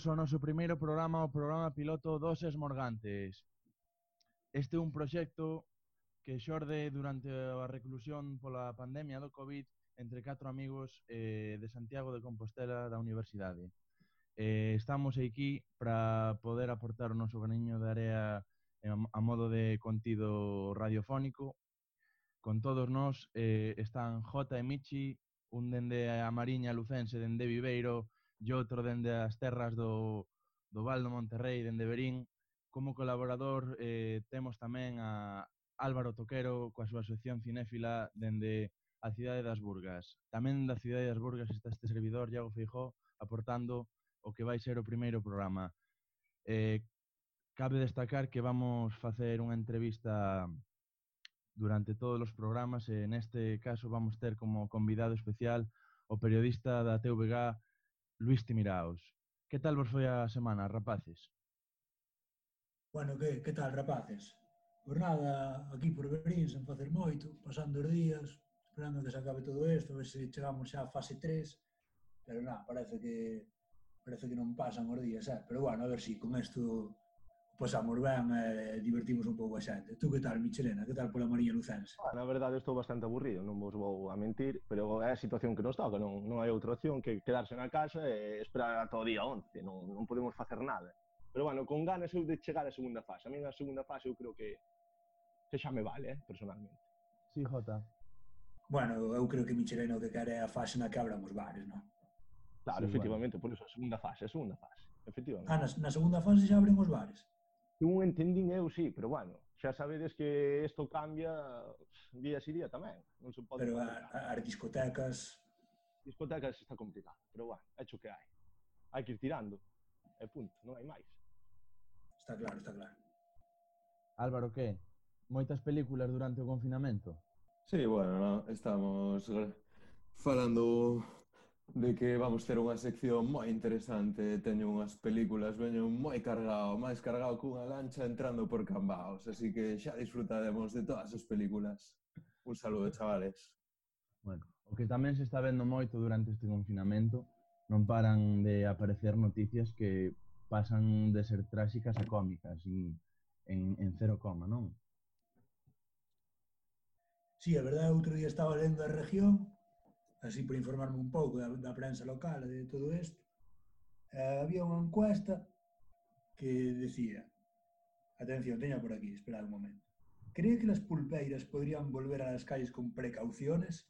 benvidos ao noso primeiro programa, o programa piloto dos Esmorgantes. Este é un proxecto que xorde durante a reclusión pola pandemia do COVID entre catro amigos eh, de Santiago de Compostela da Universidade. Eh, estamos aquí para poder aportar o noso graniño de área a modo de contido radiofónico. Con todos nós eh, están J e Michi, un dende a Mariña Lucense, dende Viveiro, e outro dende as terras do, do Val do Monterrey, dende Berín. Como colaborador eh, temos tamén a Álvaro Toquero coa súa asociación cinéfila dende a cidade das Burgas. Tamén da cidade das Burgas está este servidor, Iago Feijó, aportando o que vai ser o primeiro programa. Eh, cabe destacar que vamos facer unha entrevista durante todos os programas e neste caso vamos ter como convidado especial o periodista da TVG Luis Timiraos. Que tal vos foi a semana, rapaces? Bueno, que, que tal, rapaces? Por nada, aquí por Berín, sen facer moito, pasando os días, esperando que se acabe todo isto, a ver se chegamos xa a fase 3, pero nada, parece que parece que non pasan os días, eh? pero bueno, a ver si con isto pasamos ben e eh, divertimos un pouco a xente. Tu que tal, Michelena? Que tal pola Mariña Lucense? Ah, na verdade, estou bastante aburrido, non vos vou a mentir, pero é a situación que nos toca, non, non hai outra opción que quedarse na casa e esperar ata o día 11, non, non podemos facer nada. Pero bueno, con ganas eu de chegar á segunda fase. A mí na segunda fase eu creo que, que xa me vale, eh, personalmente. Sí, Jota. Bueno, eu creo que Michelena o que quere é a fase na que abran os bares, non? Claro, sí, efectivamente, bueno. por iso, a segunda fase, a segunda fase, efectivamente. Ah, na, na segunda fase xa abren os bares? Un entendín eu sí, pero bueno, xa sabedes que isto cambia día a día tamén. Non se pode pero a, a, as discotecas... Discotecas está complicado, pero bueno, é o que hai. Hai que ir tirando, e punto, non hai máis. Está claro, está claro. Álvaro, que? Moitas películas durante o confinamento? Sí, bueno, no, estamos falando de que vamos ter unha sección moi interesante, teño unhas películas, veño moi cargado, máis cargado cunha lancha entrando por Cambaos, así que xa disfrutaremos de todas as películas. Un saludo, chavales. Bueno, o que tamén se está vendo moito durante este confinamento, non paran de aparecer noticias que pasan de ser tráxicas a cómicas en, en, en cero coma, non? Sí, a verdade, outro día estaba lendo a región así por informarme un pouco da, da prensa local de todo isto, eh, había unha encuesta que decía, atención, teña por aquí, esperad un momento, cree que las pulpeiras podrían volver a las calles con precauciones?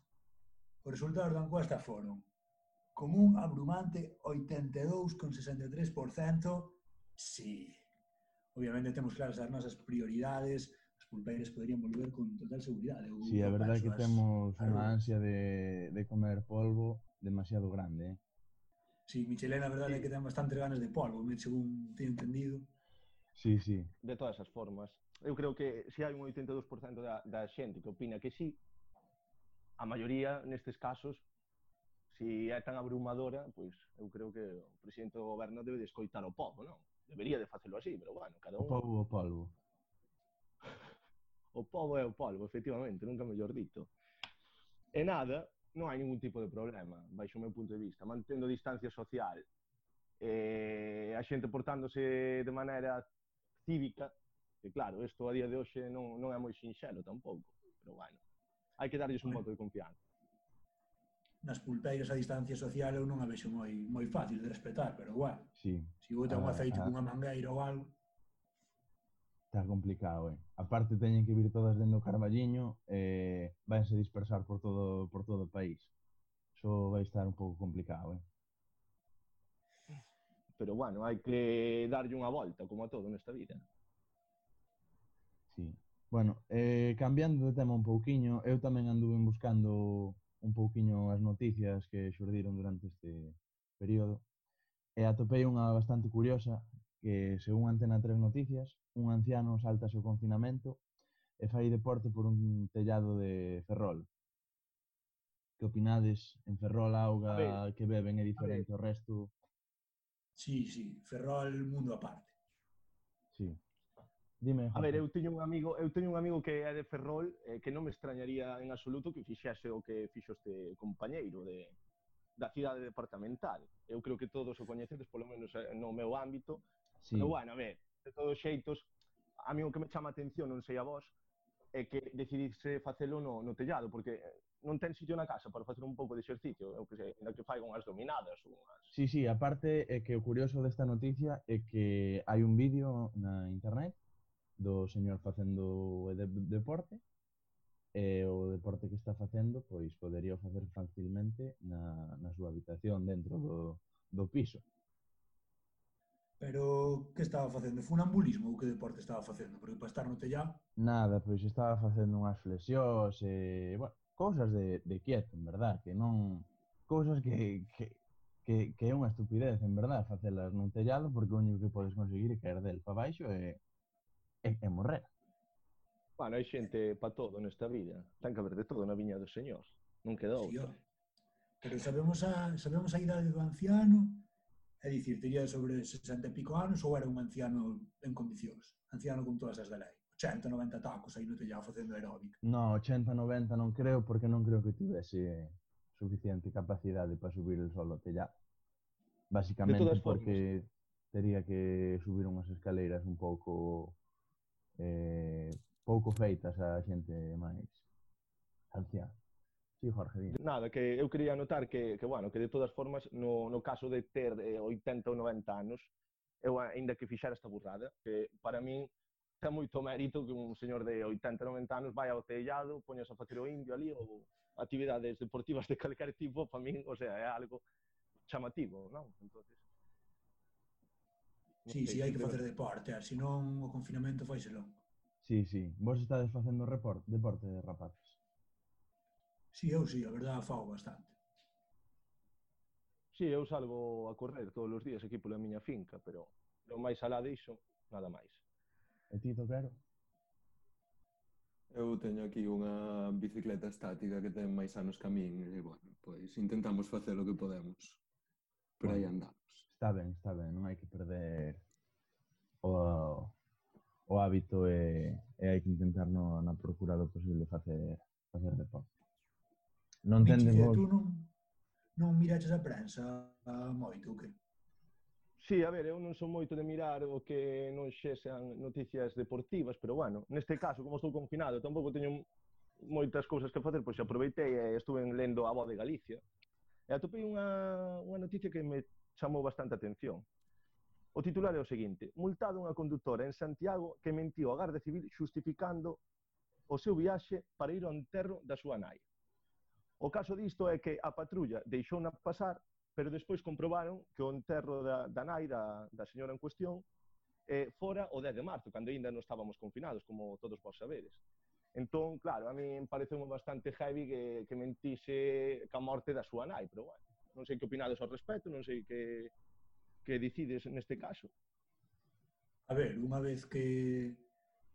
Os resultados da encuesta foron con un abrumante 82,63% sí. Obviamente temos claras as nosas prioridades, pulpeiras poderían volver con total seguridade. Eu, uh, sí, a verdade é que temos unha ansia de, de comer polvo demasiado grande, eh? Sí, Michelena, a verdade sí. é que ten bastante ganas de polvo, según te entendido. Sí, sí. De todas as formas. Eu creo que se hai un 82% da, da xente que opina que sí, a maioría nestes casos se é tan abrumadora, pois eu creo que o presidente do goberno debe de escoitar o povo, non? Debería de facelo así, pero bueno, cada un... O povo o polvo. o pobo é o polvo, efectivamente, nunca mellor dito. E nada, non hai ningún tipo eh, de problema, baixo o meu punto de vista, mantendo distancia social, e a xente portándose de maneira cívica, que claro, isto a día de hoxe non, non é moi sinxelo tampouco, pero bueno, hai que darlles un voto de confianza nas pulpeiras a distancia social eu non a vexo moi moi fácil de respetar, pero bueno, sí. se si botan un ah, aceite ah, cunha mangueira ou algo... Está complicado, eh. Aparte teñen que vir todas dentro do Carballiño e eh, vanse dispersar por todo por todo o país. Iso vai estar un pouco complicado, eh. Pero bueno, hai que darlle unha volta, como a todo nesta vida. Sí. Bueno, eh, cambiando de tema un pouquiño, eu tamén anduve buscando un pouquiño as noticias que xurdiron durante este período e atopei unha bastante curiosa que, según Antena 3 Noticias, un anciano saltase o confinamento e fai deporte por un tellado de Ferrol. Que opinades? En Ferrol a auga a que beben é diferente ao resto? Sí, sí, Ferrol mundo aparte. Sí. Dime, Jorge. a ver, eu teño un amigo, eu teño un amigo que é de Ferrol, eh, que non me extrañaría en absoluto que fixese o que fixo este compañeiro de da cidade departamental. Eu creo que todos o coñecedes, polo menos eh, no meu ámbito. Sí. Pero bueno, a ver, de todos xeitos, a mí o que me chama a atención, non sei a vos, é que decidirse facelo no, no tellado, porque eh, non ten sitio na casa para facer un pouco de exercicio, eu que sei, ainda que fai unhas dominadas, unhas... Sí, sí, aparte é que o curioso desta noticia é que hai un vídeo na internet do señor facendo de deporte e o deporte que está facendo pois podería facer facilmente na, na súa habitación dentro do, do piso. Pero que estaba facendo? Funambulismo ou que deporte estaba facendo? Porque para estar no tellado... Nada, pois estaba facendo unhas flexións e, bueno, cousas de, de quieto, en verdad, que non... Cousas que, que, que, que é unha estupidez, en verdad, facelas nun tellado porque o único que podes conseguir é caer del para baixo e, e, e morrer. Bueno, hai xente pa todo nesta vida. Tan que haber de todo na viña do señor. Non queda outra. Pero sabemos a, sabemos a idade do anciano, É dicir, tería sobre 60 e pico anos ou era un anciano en condicións, anciano con todas as da lei. 80, 90 tacos aí no tellado facendo aeróbic. No, 80, 90 non creo porque non creo que tivese suficiente capacidade para subir el solo tellado. Básicamente porque formas. tería que subir unhas escaleiras un pouco eh, pouco feitas a xente máis anciana. Sí, Jorge, dime. Nada, que eu quería anotar que, que, bueno, que de todas formas, no, no caso de ter eh, 80 ou 90 anos, eu ainda que fixar esta burrada, que para min ten moito mérito que un señor de 80, 90 anos vai ao tellado, poñas a facer o indio ali ou actividades deportivas de calquer tipo, para min, o sea, é algo chamativo, non? Entonces, non Sí, sei, sí, hai que facer deporte, senón o confinamento faise longo. Sí, sí. Vos estades facendo report, deporte, rapaz. Sí, eu si, a verdade fao bastante. Sí, eu salgo a correr todos os días aquí pola miña finca, pero o máis alá diso, nada máis. E ti, Toquero? Eu teño aquí unha bicicleta estática que ten máis anos que a min e, bueno, pois intentamos facer o que podemos. Por aí andamos. Está ben, está ben. Non hai que perder o, o hábito e, e hai que intentar no, na procura do posible facer, facer deporte. Non entende Michi, eh, moito. Non, non miraches a prensa a moito, que? Sí, a ver, eu non son moito de mirar o que non xesan noticias deportivas, pero bueno, neste caso, como estou confinado, tampouco teño moitas cousas que facer, pois aproveitei e estuve lendo a voz de Galicia. E atopei unha, unha noticia que me chamou bastante atención. O titular é o seguinte. Multado unha conductora en Santiago que mentiu a Garda Civil xustificando o seu viaxe para ir ao enterro da súa nai. O caso disto é que a patrulla deixou na pasar, pero despois comprobaron que o enterro da, da nai, da, da señora en cuestión, eh, fora o 10 de marzo, cando aínda non estábamos confinados, como todos vos sabedes. Entón, claro, a mí me pareceu bastante heavy que, que mentise ca morte da súa nai, pero bueno, non sei que opinades ao respecto, non sei que, que decides neste caso. A ver, unha vez que,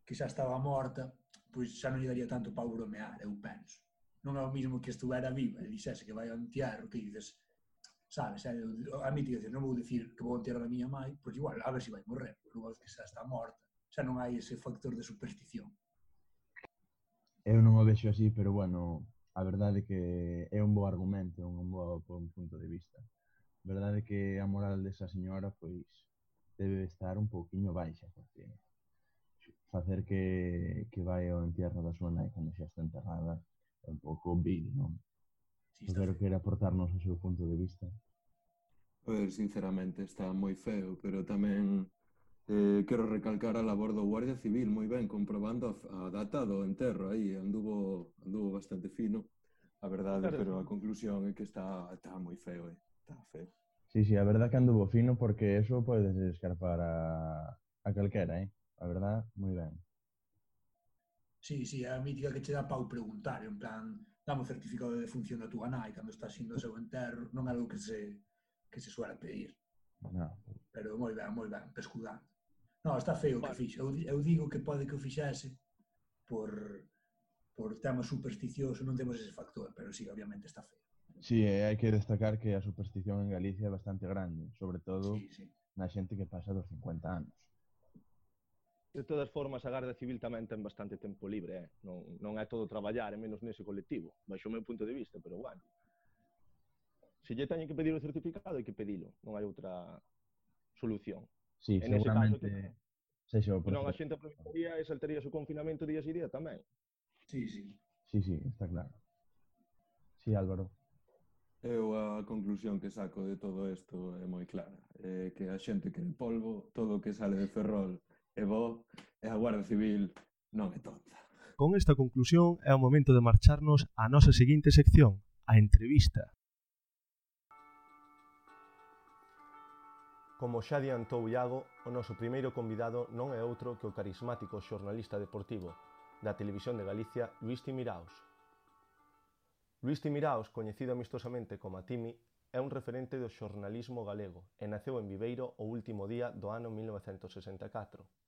que xa estaba morta, pois xa non lle daría tanto para bromear, eu penso non é o mismo que estuvera viva e dixese que vai ao entierro que dices, sabes, é, a te dices, non vou dicir que vou enterrar a miña mãe, porque pois igual, a ver se vai morrer, pois porque vou que xa está morta, xa non hai ese factor de superstición. Eu non o vexo así, pero bueno, a verdade é que é un bo argumento, un bo, un punto de vista. A verdade é que a moral desa señora, pois, debe estar un pouquiño baixa, porque facer que, que vai ao entierro da súa nai cando xa está enterrada un pouco vil, non? Sí, Pero quere aportarnos o seu punto de vista. A ver, sinceramente, está moi feo, pero tamén eh, quero recalcar a labor do Guardia Civil moi ben, comprobando a, a data do enterro aí, anduvo, anduvo bastante fino, a verdade, claro. pero a conclusión é que está, está moi feo, eh? está feo. Sí, sí, a verdade que anduvo fino porque eso podes escarpar a, a calquera, eh? a verdade, moi ben. Sí, sí, é a mítica que che dá pau preguntar, en plan, dame o certificado de función da túa nai cando estás indo ao seu enterro, non é algo que se, que se suele pedir. No. Pero moi ben, moi ben, pescudando. Non, está feo o que fixe. Eu, eu digo que pode que o fixase por, por tema supersticioso, non temos ese factor, pero sí, obviamente está feo. Sí, e hai que destacar que a superstición en Galicia é bastante grande, sobre todo sí, sí. na xente que pasa dos 50 anos. De todas formas, a Garda Civil tamén ten bastante tempo libre, eh? non, non é todo traballar, e menos nese colectivo, baixo o meu punto de vista, pero bueno. Se lle teñen que pedir o certificado, hai que pedilo, non hai outra solución. Sí, en seguramente... Ese caso, Seixo, por non, a xente aproveitaría e saltaría o confinamento día a día tamén. Sí, sí. Sí, sí, está claro. Sí, Álvaro. Eu a conclusión que saco de todo isto é moi clara. É que a xente que el polvo, todo o que sale de Ferrol e bo e a Guardia Civil non é tonta. Con esta conclusión é o momento de marcharnos á nosa seguinte sección, a entrevista. Como xa adiantou Iago, o noso primeiro convidado non é outro que o carismático xornalista deportivo da Televisión de Galicia, Luis Timiraos. Luis Timiraos, coñecido amistosamente como a Timi, é un referente do xornalismo galego e naceu en Viveiro o último día do ano 1964.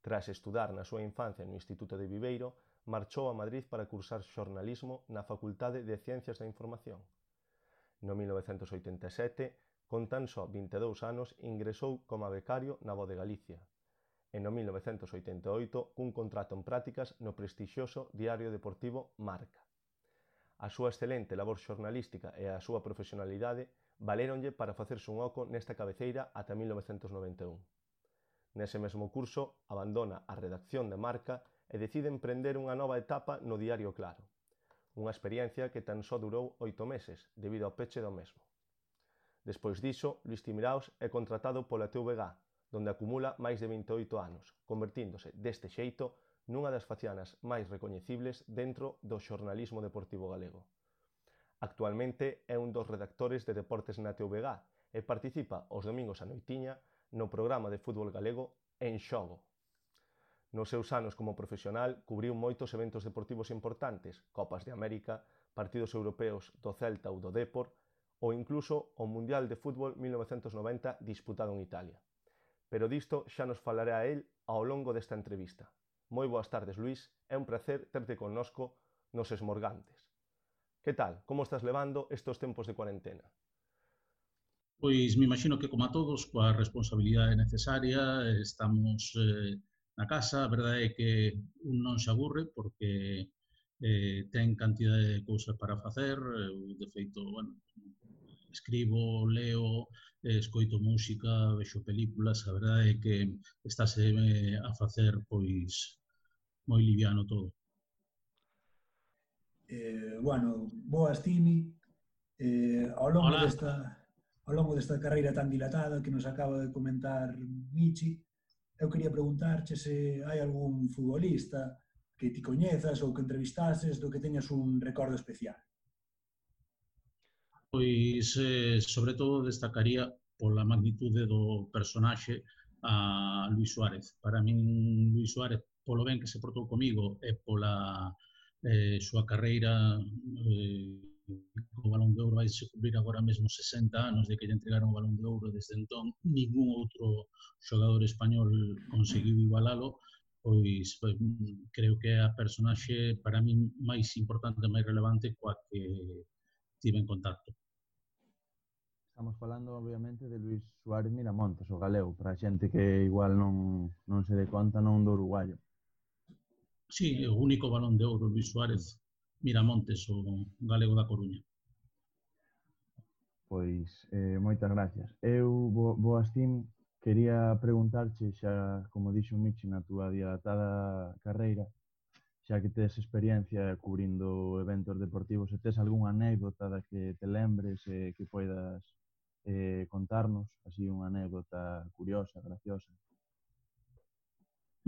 Tras estudar na súa infancia no Instituto de Viveiro, marchou a Madrid para cursar xornalismo na Facultade de Ciencias da Información. No 1987, con tan só 22 anos, ingresou como becario na Voz de Galicia e no 1988 cun contrato en prácticas no prestixioso diario deportivo Marca. A súa excelente labor xornalística e a súa profesionalidade valéronlle para facerse un oco nesta cabeceira ata 1991. Nese mesmo curso abandona a redacción de Marca e decide emprender unha nova etapa no Diario Claro, unha experiencia que tan só durou oito meses debido ao peche do mesmo. Despois diso, Luis Timiraos é contratado pola TVG, donde acumula máis de 28 anos, convertíndose deste xeito nunha das facianas máis recoñecibles dentro do xornalismo deportivo galego. Actualmente é un dos redactores de deportes na TVG e participa os domingos a noitiña no programa de fútbol galego En Xogo. Nos seus anos como profesional cubriu moitos eventos deportivos importantes, Copas de América, partidos europeos do Celta ou do Depor, ou incluso o Mundial de Fútbol 1990 disputado en Italia. Pero disto xa nos falará a él ao longo desta entrevista. Moi boas tardes, Luís. É un placer terte connosco nos Esmorgantes. Que tal? Como estás levando estos tempos de cuarentena? Pois me imagino que como a todos, coa responsabilidade necesaria, estamos eh, na casa, a verdade é que un non se aburre porque eh, ten cantidade de cousas para facer, eu de feito, bueno, escribo, leo, eh, escoito música, vexo películas, a verdade é que estáse eh, a facer pois moi liviano todo. Eh, bueno, boas Timi. Eh, ao longo Hola. desta ao longo desta carreira tan dilatada que nos acaba de comentar Michi, eu quería preguntarche se hai algún futbolista que ti coñezas ou que entrevistases do que teñas un recordo especial. Pois, eh, sobre todo, destacaría pola magnitude do personaxe a Luis Suárez. Para min, Luis Suárez, polo ben que se portou comigo e pola eh, súa carreira eh, o Balón de Ouro vai se cumplir agora mesmo 60 anos de que lle entregaron o Balón de Ouro desde entón, ningún outro xogador español conseguiu igualalo, pois, pois creo que é a personaxe para min máis importante, máis relevante coa que tive en contacto. Estamos falando, obviamente, de Luis Suárez Miramontes, o galego, para a xente que igual non, non se dé conta non do uruguayo. Sí, o único balón de ouro Luis Suárez Miramontes, o galego da Coruña. Pois, eh, moitas gracias. Eu, bo, boas Tim, quería preguntarche xa, como dixo Michi, na túa dilatada carreira, xa que tes experiencia cubrindo eventos deportivos, se tes algunha anécdota da que te lembres e eh, que poidas eh, contarnos, así unha anécdota curiosa, graciosa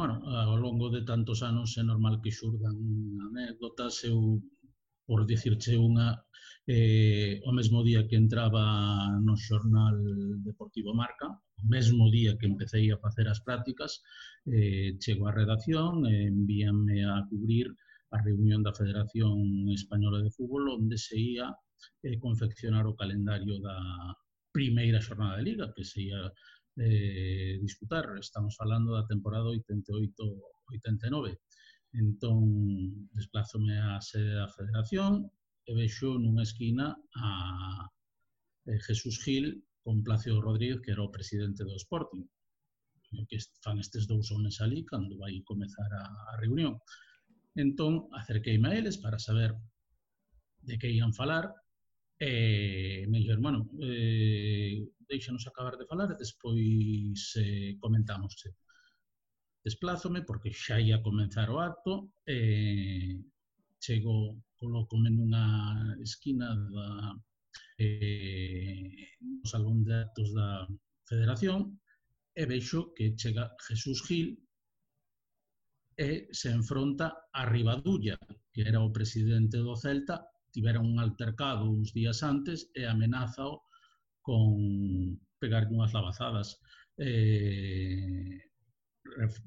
bueno, ao longo de tantos anos é normal que xurdan anécdotas, eu por dicirche unha, eh, o mesmo día que entraba no xornal Deportivo Marca, o mesmo día que empecéi a facer as prácticas, eh, chego á redacción, eh, envíanme a cubrir a reunión da Federación Española de Fútbol, onde se ia eh, confeccionar o calendario da primeira xornada de Liga, que se ia eh, disputar. Estamos falando da temporada 88-89. Entón, desplázome á sede da federación e vexo nunha esquina a eh, Jesús Gil con Plácido Rodríguez, que era o presidente do Sporting. E que fan estes dous homens ali cando vai comezar a, a reunión. Entón, acerqueime a eles para saber de que ian falar e eh, me dixo, hermano, eh, deixanos acabar de falar e despois eh, comentamos. Desplázome porque xa ia comenzar o acto e eh, chego, colócome nunha esquina da, eh, no salón de actos da federación e vexo que chega Jesús Gil e se enfronta a Ribadulla, que era o presidente do Celta, tivera un altercado uns días antes e amenazao con pegar unhas lavazadas. Eh,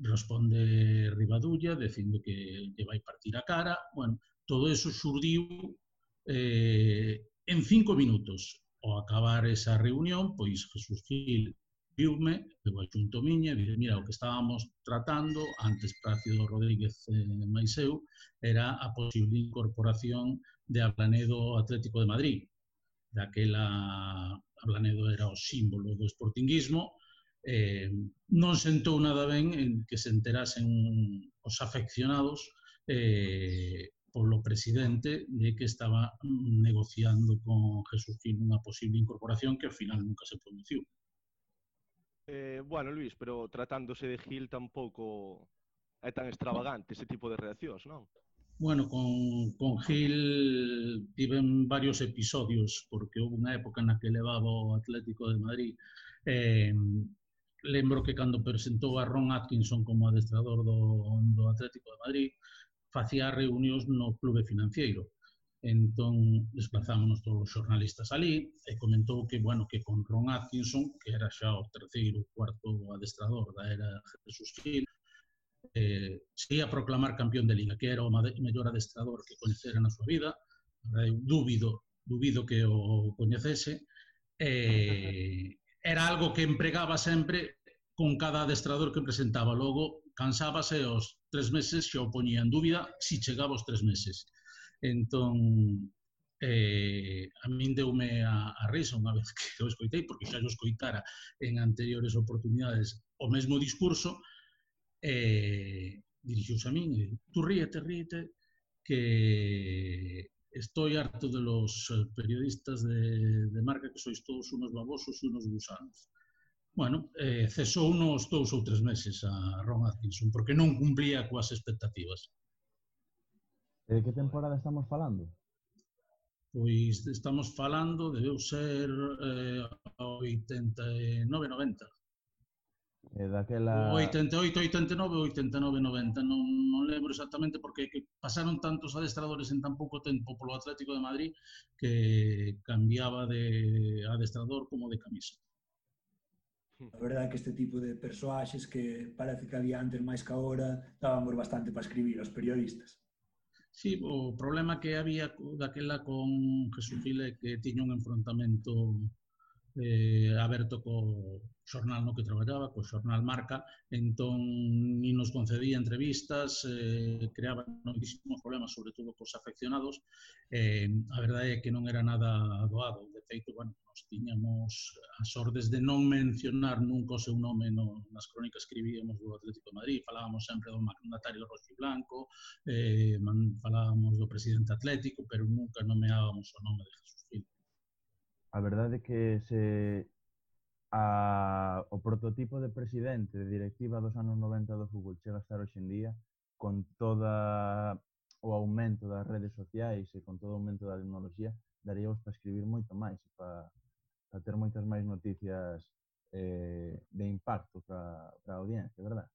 responde Ribadulla dicindo que lle vai partir a cara. Bueno, todo eso xurdiu eh, en cinco minutos. Ao acabar esa reunión, pois Jesús Gil viume, eu axunto miña, e dixo, mira, o que estábamos tratando antes Plácido Rodríguez eh, Maiseu era a posible incorporación de Ablanedo Atlético de Madrid. Daquela Ablanedo era o símbolo do esportinguismo, eh, non sentou nada ben en que se enterasen os afeccionados eh, polo presidente de que estaba negociando con Jesús Gil unha posible incorporación que ao final nunca se produciu. Eh, bueno, Luis, pero tratándose de Gil tampouco é tan extravagante ese tipo de reaccións, non? Bueno, con, con Gil tiven varios episodios, porque houve unha época na que levaba o Atlético de Madrid. Eh, lembro que cando presentou a Ron Atkinson como adestrador do, do Atlético de Madrid, facía reunións no clube financiero. Entón, desplazámonos todos os xornalistas ali e comentou que, bueno, que con Ron Atkinson, que era xa o terceiro, cuarto adestrador da era Jesús Gil, eh, se ia proclamar campeón de Liga, que era o mellor adestrador que coñecera na súa vida, eu dúbido, dúbido que o coñecese, eh, era algo que empregaba sempre con cada adestrador que presentaba. Logo, cansábase os tres meses e o poñía en dúbida se si chegaba os tres meses. Entón, eh, a min deume a, a risa unha vez que o escoitei, porque xa o escoitara en anteriores oportunidades o mesmo discurso, eh, dirixiuse a min e tú ríete, ríete, que estoy harto de los eh, periodistas de, de marca que sois todos unos babosos e unos gusanos. Bueno, eh, cesou unos dous ou tres meses a Ron Atkinson porque non cumplía coas expectativas. De que temporada estamos falando? Pois estamos falando, debeu ser eh, 89-90. E daquela... 88, 89, 89, 90, non, non lembro exactamente porque que pasaron tantos adestradores en tan pouco tempo polo Atlético de Madrid que cambiaba de adestrador como de camisa. A verdade é que este tipo de persoaxes que parece que había antes máis que agora dábamos bastante para escribir aos periodistas. Sí, o problema que había daquela con Jesús Gil é que tiña un enfrontamento eh, aberto co xornal no que traballaba, co xornal Marca, entón ni nos concedía entrevistas, eh, creaba moitísimos problemas, sobre todo cos afeccionados, eh, a verdade é que non era nada doado, de feito, bueno, nos tiñamos as ordes de non mencionar nunca o seu nome no, nas crónicas que escribíamos do Atlético de Madrid, falábamos sempre do mandatario Roxo Blanco, eh, man, falábamos do presidente atlético, pero nunca nomeábamos o nome de Jesús Gil a verdade é que se a, o prototipo de presidente de directiva dos anos 90 do fútbol chega a estar hoxe en día con toda o aumento das redes sociais e con todo o aumento da tecnoloxía daríamos para escribir moito máis para, para ter moitas máis noticias eh, de impacto para, para a audiencia, verdad?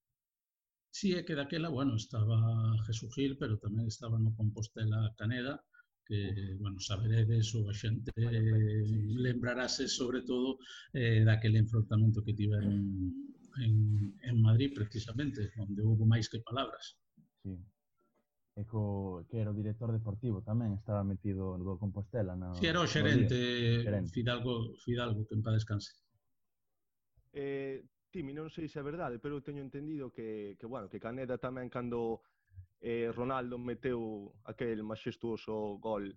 Sí, é que daquela, bueno, estaba Jesús Gil, pero tamén estaba no Compostela Caneda, que, bueno, saberedes ou a xente lembrarase sobre todo eh, daquele enfrontamento que tiveron en, en Madrid precisamente, onde houve máis que palabras. Sí. E co, que era o director deportivo tamén, estaba metido no Compostela. Na, sí, era o xerente, xerente. Fidalgo, Fidalgo, que en paz descanse. Eh, Timi, non sei se é verdade, pero eu teño entendido que, que, bueno, que Caneda tamén cando eh, Ronaldo meteu aquel majestuoso gol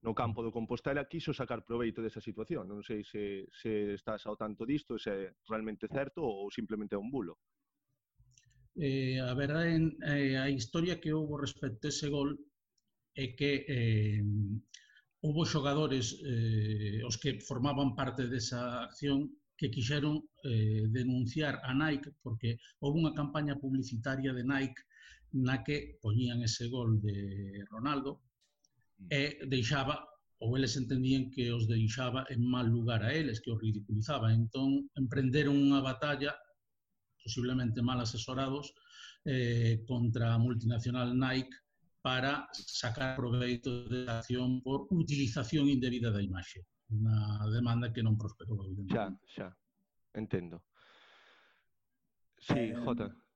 no campo do Compostela, quiso sacar proveito desa situación. Non sei se, se estás ao tanto disto, se é realmente certo ou simplemente é un bulo. Eh, a verdade, eh, a historia que houve respecto a ese gol é que eh, houve xogadores eh, os que formaban parte desa acción que quixeron eh, denunciar a Nike porque houve unha campaña publicitaria de Nike na que poñían ese gol de Ronaldo mm. e deixaba ou eles entendían que os deixaba en mal lugar a eles, que os ridiculizaba. Entón, emprenderon unha batalla, posiblemente mal asesorados, eh, contra a multinacional Nike para sacar proveito de acción por utilización indebida da imaxe. Unha demanda que non prosperou, evidentemente. Xa, xa. Entendo. Sí, eh, Jota. Eh,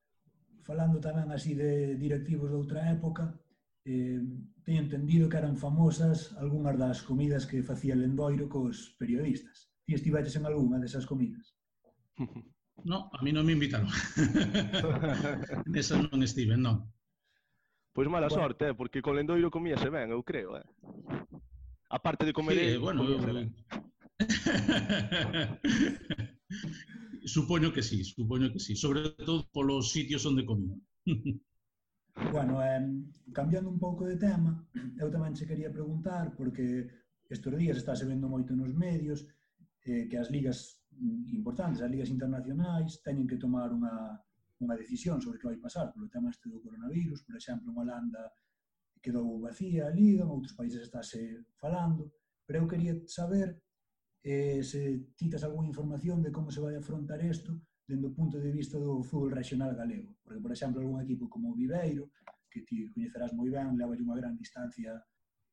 falando tamén así de directivos de outra época, eh, teño entendido que eran famosas algunhas das comidas que facía Lendoiro cos periodistas. Ti estiveches en algunha desas comidas? No, a mí non me invitaron. Nesa non estive, non. Pois mala bueno. sorte, eh, porque con Lendoiro comíase ben, eu creo, eh. A parte de comer, sí, bueno, eu... ben. supoño que sí, supoño que sí, sobre todo polos sitios onde comía. bueno, eh, cambiando un pouco de tema, eu tamén se quería preguntar, porque estes días está se vendo moito nos medios eh, que as ligas importantes, as ligas internacionais, teñen que tomar unha, unha decisión sobre que vai pasar polo tema este do coronavirus. Por exemplo, en Holanda quedou vacía a liga, en outros países estáse falando, pero eu quería saber eh, se titas algunha información de como se vai afrontar isto dende o punto de vista do fútbol regional galego. Porque, por exemplo, algún equipo como o Viveiro, que ti coñecerás moi ben, leva unha gran distancia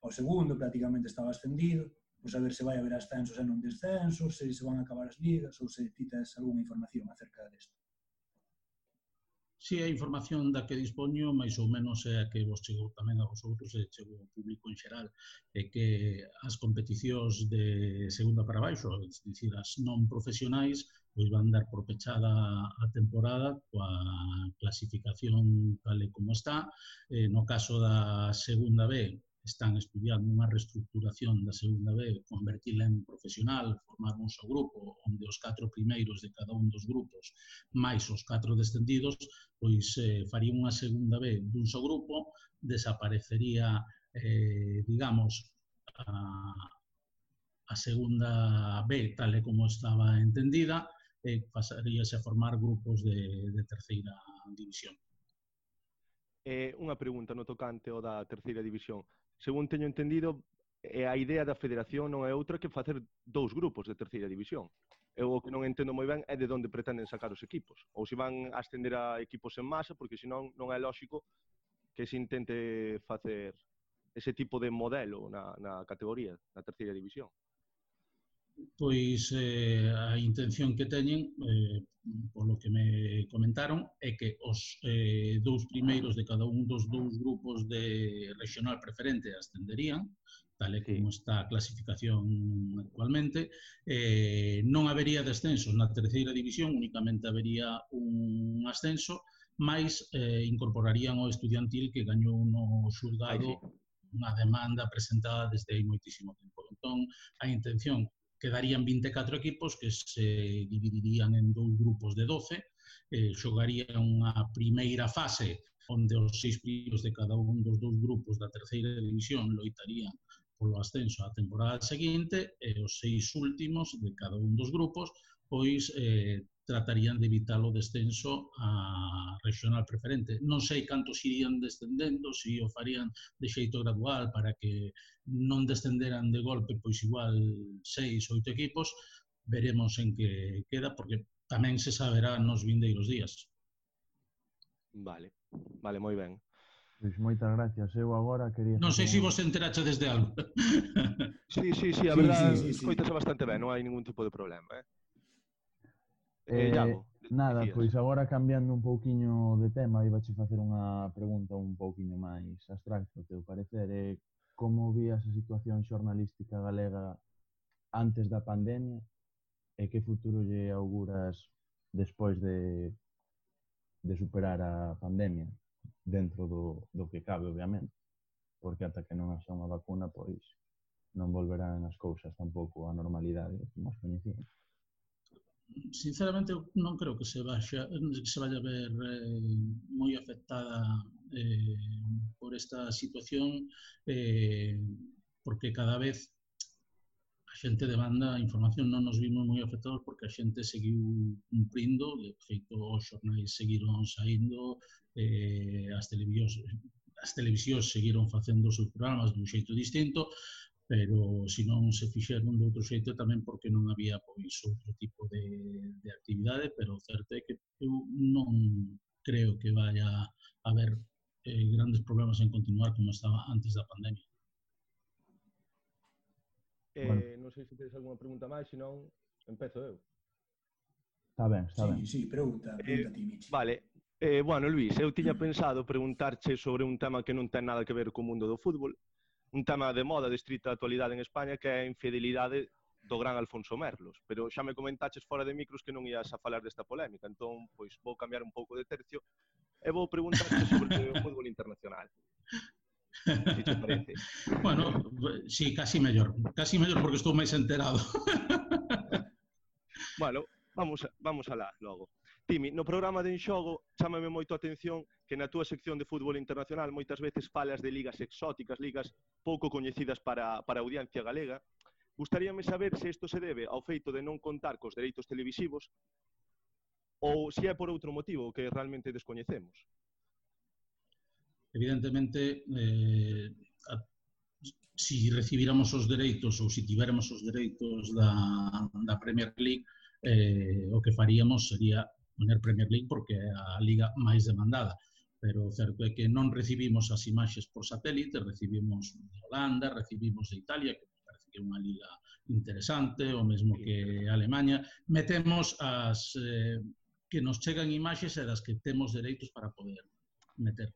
ao segundo, prácticamente estaba ascendido, pois a ver se vai haber ascensos e non descensos, se se van acabar as ligas ou se titas algunha información acerca desto. Si sí, a información da que dispoño, máis ou menos é a que vos chegou tamén a vosotros e chegou ao público en xeral, é que as competicións de segunda para baixo, é dicir, as non profesionais, pois van dar por pechada a temporada coa clasificación tal e como está. Eh, no caso da segunda B, están estudiando unha reestructuración da segunda B, convertirla en profesional, formar un só grupo, onde os catro primeiros de cada un dos grupos, máis os catro descendidos, pois eh, faría unha segunda B dun só grupo, desaparecería, eh, digamos, a, a segunda B tal e como estaba entendida, e pasaríase a formar grupos de, de terceira división. Eh, unha pregunta no tocante ao da terceira división según teño entendido, e a idea da federación non é outra que facer dous grupos de terceira división. Eu o que non entendo moi ben é de onde pretenden sacar os equipos. Ou se van a ascender a equipos en masa, porque senón non é lóxico que se intente facer ese tipo de modelo na, na categoría, na terceira división pois eh, a intención que teñen, eh, polo que me comentaron, é que os eh, dous primeiros de cada un dos dous grupos de regional preferente ascenderían, tal e como está a clasificación actualmente. Eh, non habería descensos na terceira división, únicamente habería un ascenso, máis eh, incorporarían o estudiantil que gañou no xulgado Ay, sí. unha demanda presentada desde hai moitísimo tempo. Entón, a intención quedarían 24 equipos que se dividirían en dous grupos de 12, eh, xogarían unha primeira fase onde os seis primeiros de cada un dos dous grupos da terceira división loitarían polo ascenso á temporada seguinte e os seis últimos de cada un dos grupos pois eh, tratarían de evitar o descenso a regional preferente. Non sei cantos irían descendendo, se o farían de xeito gradual para que non descenderan de golpe pois igual seis, oito equipos, veremos en que queda, porque tamén se saberá nos vindeiros días. Vale, vale, moi ben. Pois moitas gracias. Eu agora quería... Non sei se vos enterache desde algo. Sí, sí, sí, a verdade, sí, sí, sí, sí. bastante ben, non hai ningún tipo de problema. Eh? Eh, eh, Iago, nada, decías. pois agora cambiando un pouquiño de tema, iba che facer unha pregunta un pouquiño máis abstracto, teu parecer, é eh, como vías a situación xornalística galega antes da pandemia e que futuro lle auguras despois de, de superar a pandemia dentro do, do que cabe, obviamente porque ata que non haxa unha vacuna, pois non volverán as cousas tampouco á normalidade que nos coñecíamos sinceramente non creo que se vaya, que se vaya a ver eh, moi afectada eh, por esta situación eh, porque cada vez a xente de banda a información non nos vimos moi afectados porque a xente seguiu cumprindo, de feito os xornais seguiron saindo, eh, as televisións as televisións seguiron facendo os seus programas dun xeito distinto, pero se non se fixeron de outro xeito tamén porque non había pois outro tipo de, de actividade, pero o certo é que eu non creo que vaya a haber eh, grandes problemas en continuar como estaba antes da pandemia. Eh, bueno. Non sei se tedes alguna pregunta máis, senón empezo eu. Está ben, está sí, ben. Sí, pregunta, eh, pregunta eh, ti, Michi. Vale, Eh, bueno, Luis, eu tiña pensado preguntarche sobre un tema que non ten nada que ver co mundo do fútbol, un tema de moda de estrita actualidade en España que é a infidelidade do gran Alfonso Merlos, pero xa me comentaches fora de micros que non ías a falar desta polémica, entón, pois, vou cambiar un pouco de tercio e vou preguntarte sobre o fútbol internacional. Si te parece. Bueno, sí, casi mellor, casi mellor porque estou máis enterado. bueno, vamos, vamos alá logo. Timi, no programa de Enxogo chámame moito a atención que na túa sección de fútbol internacional moitas veces falas de ligas exóticas, ligas pouco coñecidas para, para a audiencia galega. Gustaríame saber se isto se debe ao feito de non contar cos dereitos televisivos ou se é por outro motivo que realmente descoñecemos. Evidentemente, eh, a, si recibíramos os dereitos ou se si tiveramos os dereitos da, da Premier League, eh, o que faríamos sería poner Premier League porque é a liga máis demandada pero o certo é que non recibimos as imaxes por satélite, recibimos de Holanda, recibimos de Italia, que parece que é unha liga interesante, o mesmo que Alemanha. Metemos as eh, que nos chegan imaxes e das que temos dereitos para poder meter.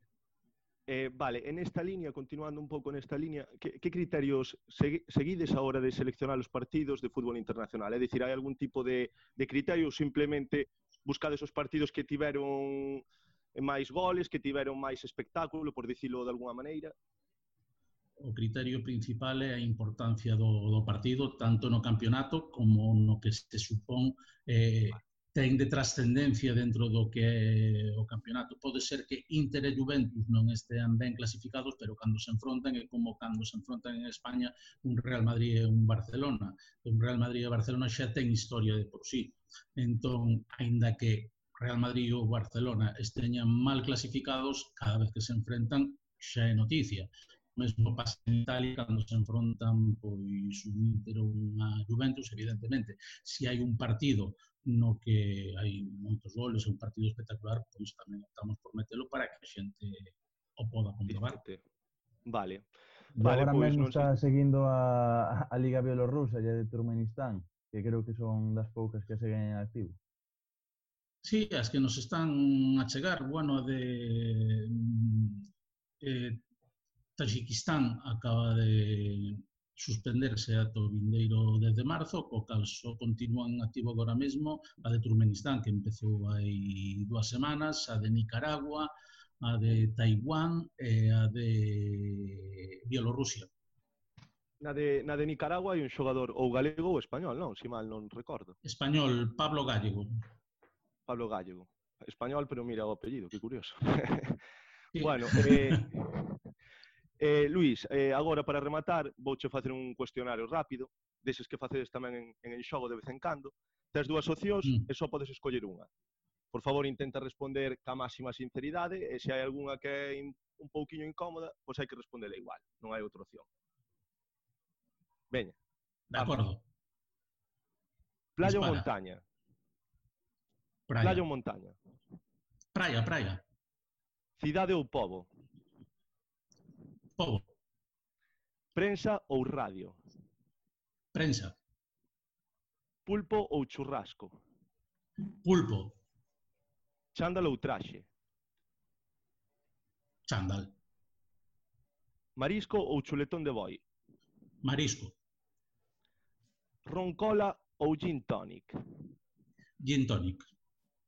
Eh, vale, en esta línea, continuando un pouco nesta línea, que, que criterios segui, seguides a hora de seleccionar os partidos de fútbol internacional? É dicir, hai algún tipo de, de criterio ou simplemente buscades os partidos que tiveron eh, máis goles, que tiveron máis espectáculo, por dicilo de alguna maneira? O criterio principal é a importancia do, do partido, tanto no campeonato como no que se supón eh, ten de trascendencia dentro do que é o campeonato. Pode ser que Inter e Juventus non estean ben clasificados, pero cando se enfrontan é como cando se enfrontan en España un Real Madrid e un Barcelona. Un Real Madrid e Barcelona xa ten historia de por sí. Entón, aínda que Real Madrid ou Barcelona esteñan mal clasificados, cada vez que se enfrentan xa é noticia mesmo pasa en Italia cando se enfrontan pois un Inter ou unha Juventus, evidentemente, se hai un partido no que hai moitos goles, un partido espectacular, pois tamén optamos por metelo para que a xente o poda comprobar. Vale. Vale, agora pois, mesmo está seguindo a, a Liga Bielorrusa e a de Turkmenistán, que creo que son das poucas que seguen en activo. Sí, as que nos están a chegar, bueno, a de mm, eh, Taxiquistán acaba de suspenderse ata o vindeiro 10 de marzo, co cal só continua en activo agora mesmo a de Turmenistán, que empezou hai dúas semanas, a de Nicaragua, a de Taiwán e a de Bielorrusia. Na de, na de Nicaragua hai un xogador ou galego ou español, non? Si mal non recordo. Español, Pablo Gallego. Pablo Gallego. Español, pero mira o apellido, que curioso. Sí. bueno, eh, Eh, Luís, eh, agora para rematar, vouche facer un cuestionario rápido, deses que facedes tamén en, en xogo de vez en cando. Tes dúas opcións mm. e só podes escoller unha. Por favor, intenta responder ca máxima sinceridade e se hai algunha que é un pouquiño incómoda, pois hai que respondela igual, non hai outra opción. Veña. De acordo. Playa Dispara. ou montaña? Praia. Playa ou montaña? Praia, praia. Cidade ou pobo? Pobo. Prensa ou radio? Prensa. Pulpo ou churrasco? Pulpo. Chándal ou traxe? Chándal. Marisco ou chuletón de boi? Marisco. Roncola ou gin tonic? Gin tonic.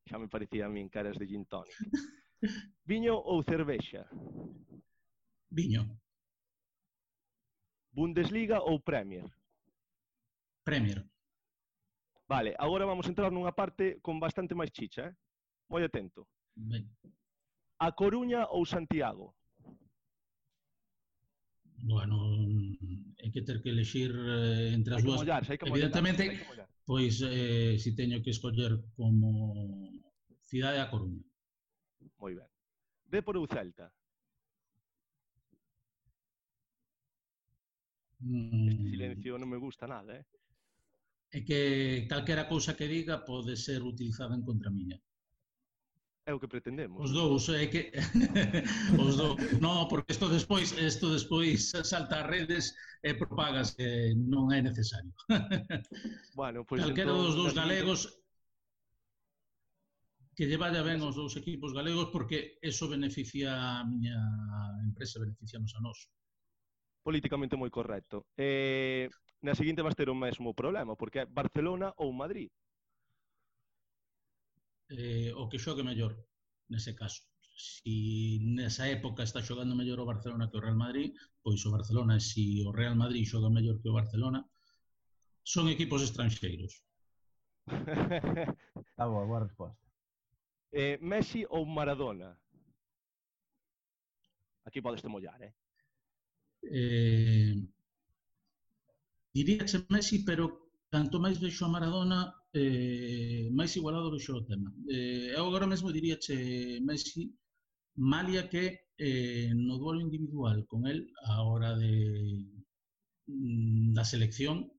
Xa me parecía a min caras de gin tonic. Viño ou cervexa? Viño. Bundesliga ou Premier? Premier. Vale, agora vamos entrar nunha parte con bastante máis chicha, eh? Moi atento. Ben. A Coruña ou Santiago? Bueno, hai que ter que elegir eh, entre as dúas. Mollar, Evidentemente, mollar, pois eh, si teño que escoller como cidade a Coruña. Moi ben. Depor ou Celta? Mm. Este silencio non me gusta nada, eh? É que calquera cousa que diga pode ser utilizada en contra miña. É o que pretendemos. Os dous, é que os dous, no, porque isto despois, isto despois salta a redes e propagas que non é necesario. Bueno, pois calquera entón, dos dous galegos que lle vaya ben aos dous equipos galegos porque eso beneficia a miña empresa, beneficianos a nós políticamente moi correcto. E na seguinte vas ter o mesmo problema, porque é Barcelona ou Madrid. Eh, o que xogue mellor, nese caso. Si nesa época está xogando mellor o Barcelona que o Real Madrid, pois o Barcelona, e si o Real Madrid xoga mellor que o Barcelona, son equipos estranxeiros. Está boa, boa resposta. Eh, Messi ou Maradona? Aquí podes te mollar, eh? eh, diría que Messi, pero canto máis vexo a Maradona, eh, máis igualado vexo o tema. Eh, eu agora mesmo diría che Messi, malia que eh, no duelo individual con el, a hora de, mm, da selección,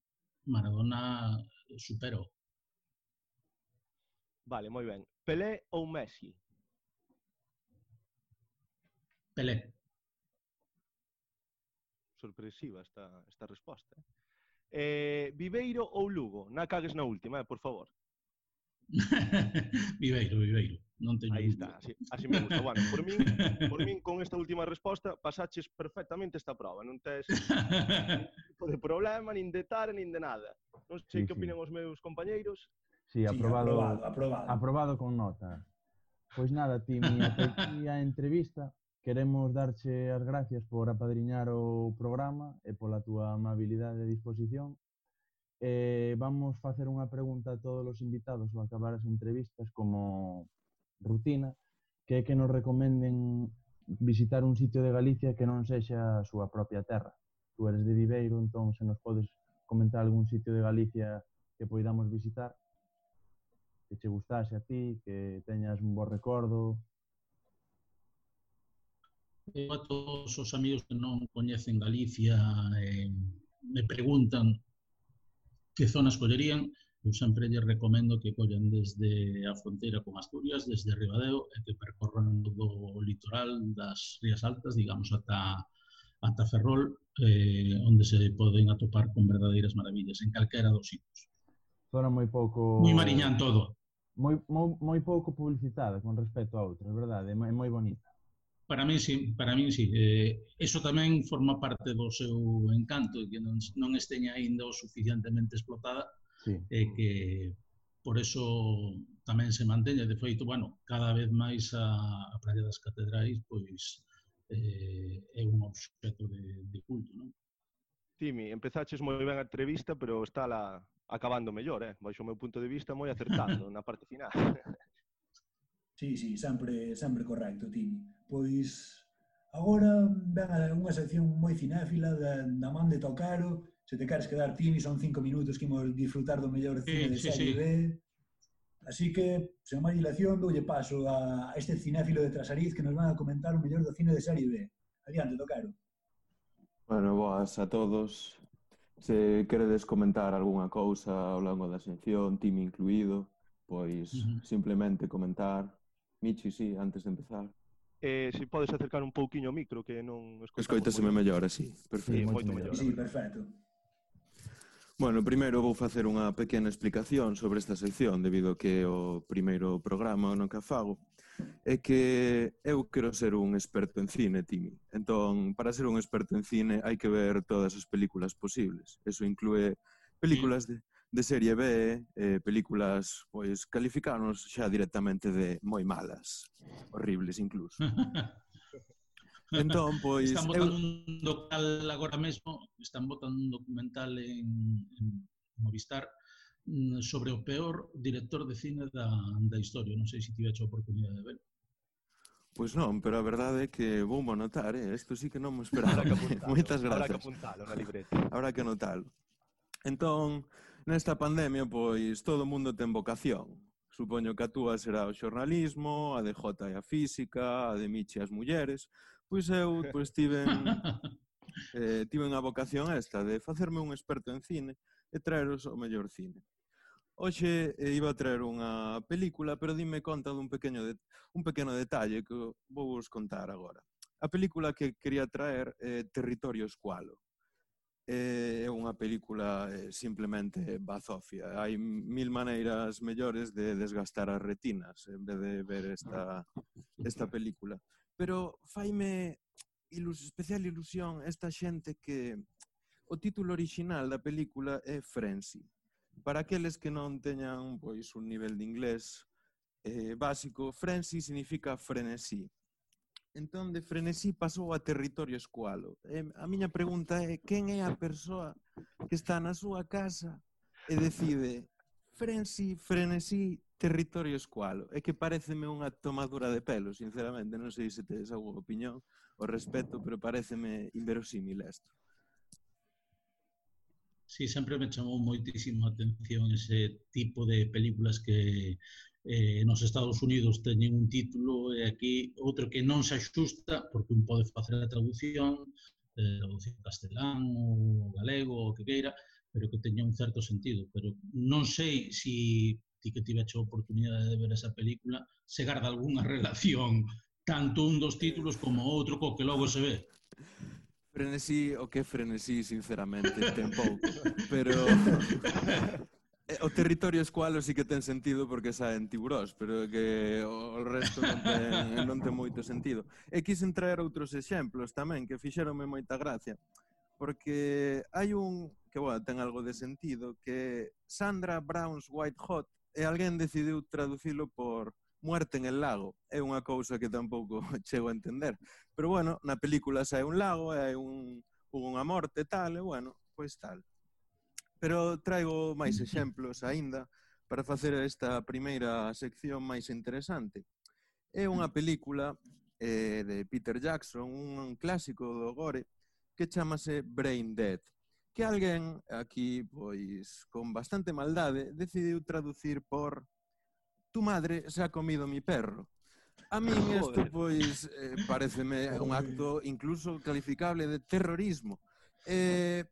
Maradona superou. Vale, moi ben. Pelé ou Messi? Pelé sorpresiva esta, esta resposta. Eh. eh, Viveiro ou Lugo? Na cagues na última, eh, por favor. viveiro, Viveiro. Non teño Aí está, así, así me gusta. Bueno, por min, por min con esta última resposta pasaches perfectamente esta prova. Non tes tipo de problema, nin de tar, nin de nada. Non sei sí, que opinan sí. os meus compañeiros. Sí, aprobado, sí, aprobado, aprobado. aprobado con nota. Pois nada, ti, mi, a entrevista Queremos darche as gracias por apadriñar o programa e pola túa amabilidade e disposición. Eh, vamos facer unha pregunta a todos os invitados ao acabar as entrevistas como rutina, que é que nos recomenden visitar un sitio de Galicia que non sexa a súa propia terra. Tú eres de Viveiro, entón se nos podes comentar algún sitio de Galicia que poidamos visitar que che gustase a ti, que teñas un bo recordo, eu a todos os amigos que non coñecen Galicia eh, me preguntan que zonas collerían. eu sempre lle recomendo que collan desde a fronteira con Asturias, desde Ribadeo, e que percorran todo o litoral das Rías Altas, digamos, ata, ata Ferrol, eh, onde se poden atopar con verdadeiras maravillas, en calquera dos sitios. Zona moi pouco... Moi mariñán todo. Eh, moi, moi, moi pouco publicitada con respecto a outras, verdade? É moi bonita. Para min sí, para min sí. Eh, eso tamén forma parte do seu encanto e que non, non esteña aínda o suficientemente explotada sí. e que por eso tamén se manteña. De feito, bueno, cada vez máis a, a Praia das Catedrais pois eh, é un obxecto de, de culto, non? Timi, empezaches moi ben a entrevista, pero está la, acabando mellor, eh? baixo o meu punto de vista moi acertado na parte final. Sí, sí, sempre, sempre correcto, Tini. Pois agora ven unha sección moi cinéfila da, da man de Tocaro. Se te queres quedar, Tini, son cinco minutos que imos disfrutar do mellor cine sí, de sí, serie sí. B. Así que, sen máis dilación, doulle paso a este cinéfilo de Trasariz que nos van a comentar o mellor do cine de serie B. Adiante, Tocaro. Bueno, boas a todos. Se queredes comentar algunha cousa ao longo da sección, Timi incluído, pois uh -huh. simplemente comentar Michi, sí, antes de empezar. Eh, se si podes acercar un pouquiño o micro que non escoitaseme mellor así. Perfecto. Sí, moito mellor. Sí, perfecto. Bueno, primeiro vou facer unha pequena explicación sobre esta sección debido que o primeiro programa no que fago é que eu quero ser un experto en cine, Timi. Entón, para ser un experto en cine hai que ver todas as películas posibles. Eso inclúe películas de de serie B, eh, películas, pois, calificanos xa directamente de moi malas, horribles incluso. entón, pois... Están botando eu... un documental agora mesmo, están botando un documental en, en Movistar mm, sobre o peor director de cine da, da historia. Non sei se tiveche a oportunidade de ver. Pois non, pero a verdade é que vou anotar, eh? Isto sí que non me esperaba. Que apuntalo. Moitas grazas. Habrá que apuntalo na libreta. Habrá que anotalo. Entón, Nesta pandemia, pois, todo o mundo ten vocación. Supoño que a túa será o xornalismo, a de J e a física, a de Michi as mulleres. Pois eu, pois, tiven, eh, tiven a vocación esta de facerme un experto en cine e traeros o mellor cine. Hoxe eh, iba a traer unha película, pero dime conta dun pequeno, de, un pequeno detalle que vou vos contar agora. A película que quería traer é eh, Territorio Escualo é unha película eh, simplemente bazofia. Hai mil maneiras mellores de desgastar as retinas en vez de ver esta, esta película. Pero faime ilus, especial ilusión esta xente que o título original da película é Frenzy. Para aqueles que non teñan pois un nivel de inglés eh, básico, Frenzy significa frenesí. Entón, de frenesí pasou a territorio escualo. E a miña pregunta é, quen é a persoa que está na súa casa e decide frenesi, frenesí, territorio escualo? É que pareceme unha tomadura de pelo, sinceramente. Non sei se tedes alguma opinión o respecto, pero pareceme inverosímil isto. Sí, sempre me chamou moitísimo a atención ese tipo de películas que eh, nos Estados Unidos teñen un título e aquí outro que non se axusta porque un pode facer a traducción eh, traducción castelán ou galego ou que queira pero que teña un certo sentido pero non sei se si ti que tiveche a oportunidade de ver esa película se garda algunha relación tanto un dos títulos como outro co que logo se ve Frenesí, o que frenesí, sinceramente, ten pouco. Pero... Eh, o territorio escualo sí que ten sentido porque saen tiburós, pero que o resto non ten, non ten moito sentido. E quisen traer outros exemplos tamén que fixeronme moita gracia, porque hai un que, bueno, ten algo de sentido, que Sandra Brown's White Hot e alguén decidiu traducilo por Muerte en el lago. É unha cousa que tampouco chego a entender. Pero bueno, na película sai un lago e hai un, unha morte e tal, e bueno, pois tal. Pero traigo máis exemplos aínda para facer esta primeira sección máis interesante. É unha película eh, de Peter Jackson, un clásico do gore, que chamase Brain Dead, que alguén aquí, pois, con bastante maldade, decidiu traducir por Tu madre se ha comido mi perro. A min isto, pois, eh, pareceme un acto incluso calificable de terrorismo. Eh,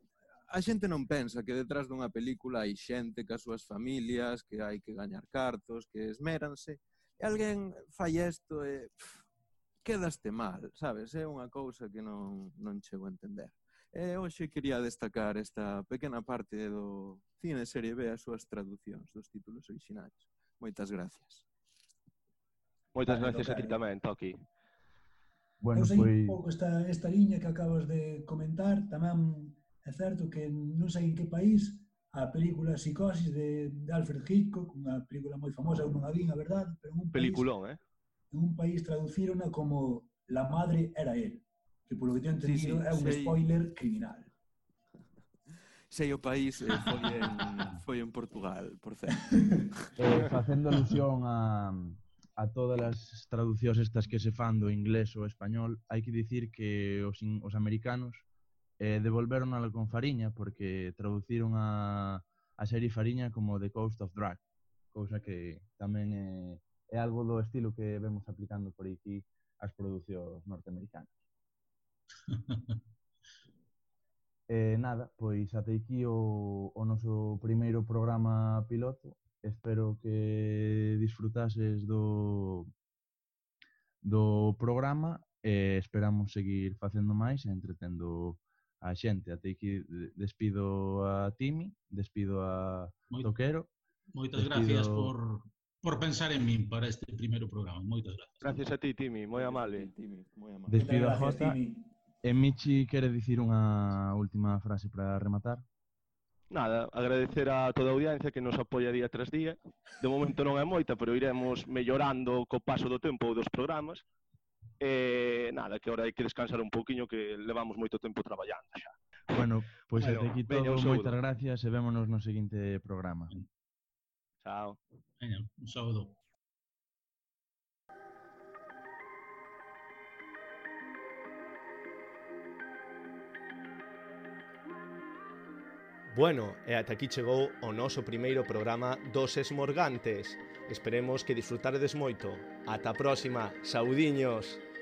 a xente non pensa que detrás dunha película hai xente que as súas familias, que hai que gañar cartos, que esméranse. E alguén fai isto e pff, quedaste mal, sabes? É unha cousa que non, non chego a entender. E hoxe quería destacar esta pequena parte do cine serie B as súas traducións dos títulos orixinais. Moitas gracias. Moitas gracias a ti eh, tamén, Toki. Bueno, Eu sei pois... un pouco esta, esta liña que acabas de comentar, tamén É certo que non sei en que país a película Psicosis de, de Alfred Hitchcock, unha película moi famosa, eu non a vin, a verdade, pero un país, Peliculón, eh? en un país traducirona como La madre era él, que polo que teño entendido sí, sí, é un sei... spoiler criminal. Sei o país eh, foi, en, foi en Portugal, por certo. eh, facendo alusión a, a todas as traducións estas que se fan do inglés ou español, hai que dicir que os, in, os americanos eh, devolveronala con Fariña porque traduciron a, a serie Fariña como The Coast of Drag, cousa que tamén é, é algo do estilo que vemos aplicando por aquí as producións norteamericanas. eh, nada, pois ate aquí o, o noso primeiro programa piloto. Espero que disfrutases do, do programa e eh, esperamos seguir facendo máis e entretendo a xente. Até aquí despido a Timi, despido a Moito, Toquero. Moitas despido... gracias por, por pensar en min para este primeiro programa. Moitas gracias. Gracias a ti, Timi. Moi amable. Timi, moi amable. Despido a Jota. Timi. E Michi quere dicir unha última frase para rematar? Nada, agradecer a toda a audiencia que nos apoia día tras día. De momento non é moita, pero iremos mellorando co paso do tempo dos programas E nada, que agora hai que descansar un pouquiño que levamos moito tempo traballando xa. Bueno, pois pues bueno, todo, veña, moitas gracias e vémonos no seguinte programa. Chao. Veña, un saúdo. Bueno, eh, e ata aquí chegou o noso primeiro programa dos Esmorgantes. Esperemos que disfrutaredes moito. Ata a próxima, saudiños!